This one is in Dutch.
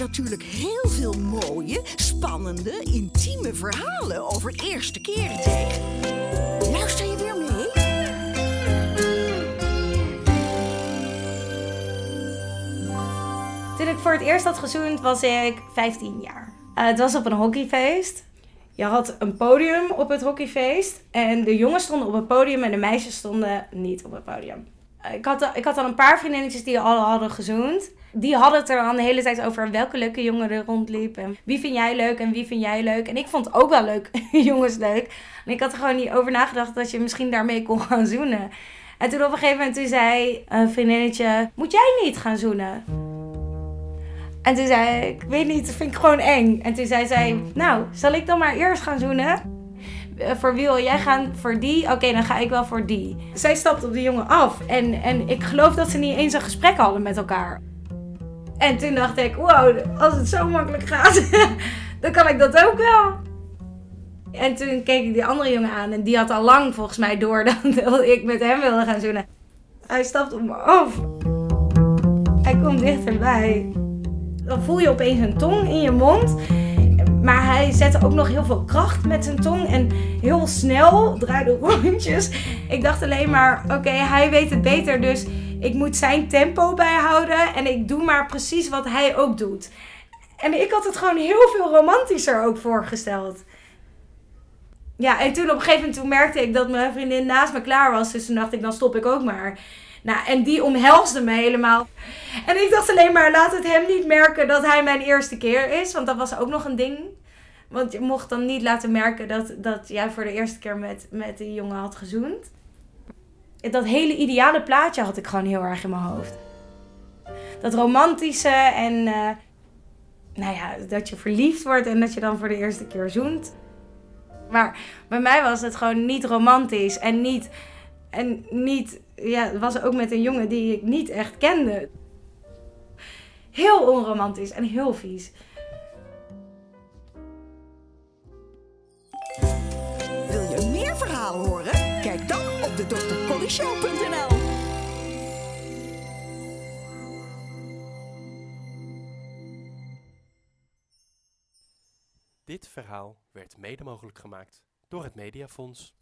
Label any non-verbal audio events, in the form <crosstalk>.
natuurlijk heel veel mooie, spannende, intieme verhalen over eerste keren tegen. Luister je weer mee? Toen ik voor het eerst had gezoend was ik 15 jaar. Uh, het was op een hockeyfeest. Je had een podium op het hockeyfeest. En de jongens stonden op het podium en de meisjes stonden niet op het podium. Ik had, ik had al een paar vriendinnetjes die al hadden gezoend. Die hadden het er dan de hele tijd over welke leuke jongen er rondliepen. Wie vind jij leuk en wie vind jij leuk? En ik vond ook wel leuk <laughs> jongens leuk. En ik had er gewoon niet over nagedacht dat je misschien daarmee kon gaan zoenen. En toen op een gegeven moment toen zei een vriendinnetje, moet jij niet gaan zoenen? En toen zei ik, ik weet niet, dat vind ik gewoon eng. En toen zei zij, nou, zal ik dan maar eerst gaan zoenen? Eh, voor wie wil jij gaan? Voor die? Oké, dan ga ik wel voor die. Zij stapte op de jongen af. En, en ik geloof dat ze niet eens een gesprek hadden met elkaar. En toen dacht ik, wow, als het zo makkelijk gaat, <laughs> dan kan ik dat ook wel. En toen keek ik die andere jongen aan en die had al lang volgens mij door <laughs> dat ik met hem wilde gaan zoenen. Hij stapt op me af. Hij komt dichterbij. Dan voel je opeens een tong in je mond. Maar hij zette ook nog heel veel kracht met zijn tong en heel snel draaide rondjes. Ik dacht alleen maar, oké, hij weet het beter, dus ik moet zijn tempo bijhouden en ik doe maar precies wat hij ook doet. En ik had het gewoon heel veel romantischer ook voorgesteld. Ja, en toen op een gegeven moment merkte ik dat mijn vriendin naast me klaar was. Dus toen dacht ik, dan stop ik ook maar. Nou, en die omhelsde me helemaal. En ik dacht alleen maar, laat het hem niet merken dat hij mijn eerste keer is. Want dat was ook nog een ding. Want je mocht dan niet laten merken dat, dat jij voor de eerste keer met, met die jongen had gezoend. Dat hele ideale plaatje had ik gewoon heel erg in mijn hoofd. Dat romantische en uh, nou ja, dat je verliefd wordt en dat je dan voor de eerste keer zoent. Maar bij mij was het gewoon niet romantisch en niet. En niet. Ja, het was ook met een jongen die ik niet echt kende. Heel onromantisch en heel vies. Wil je meer verhalen horen? Kijk dan op de drcollyshow.nl Dit verhaal werd mede mogelijk gemaakt door het Mediafonds.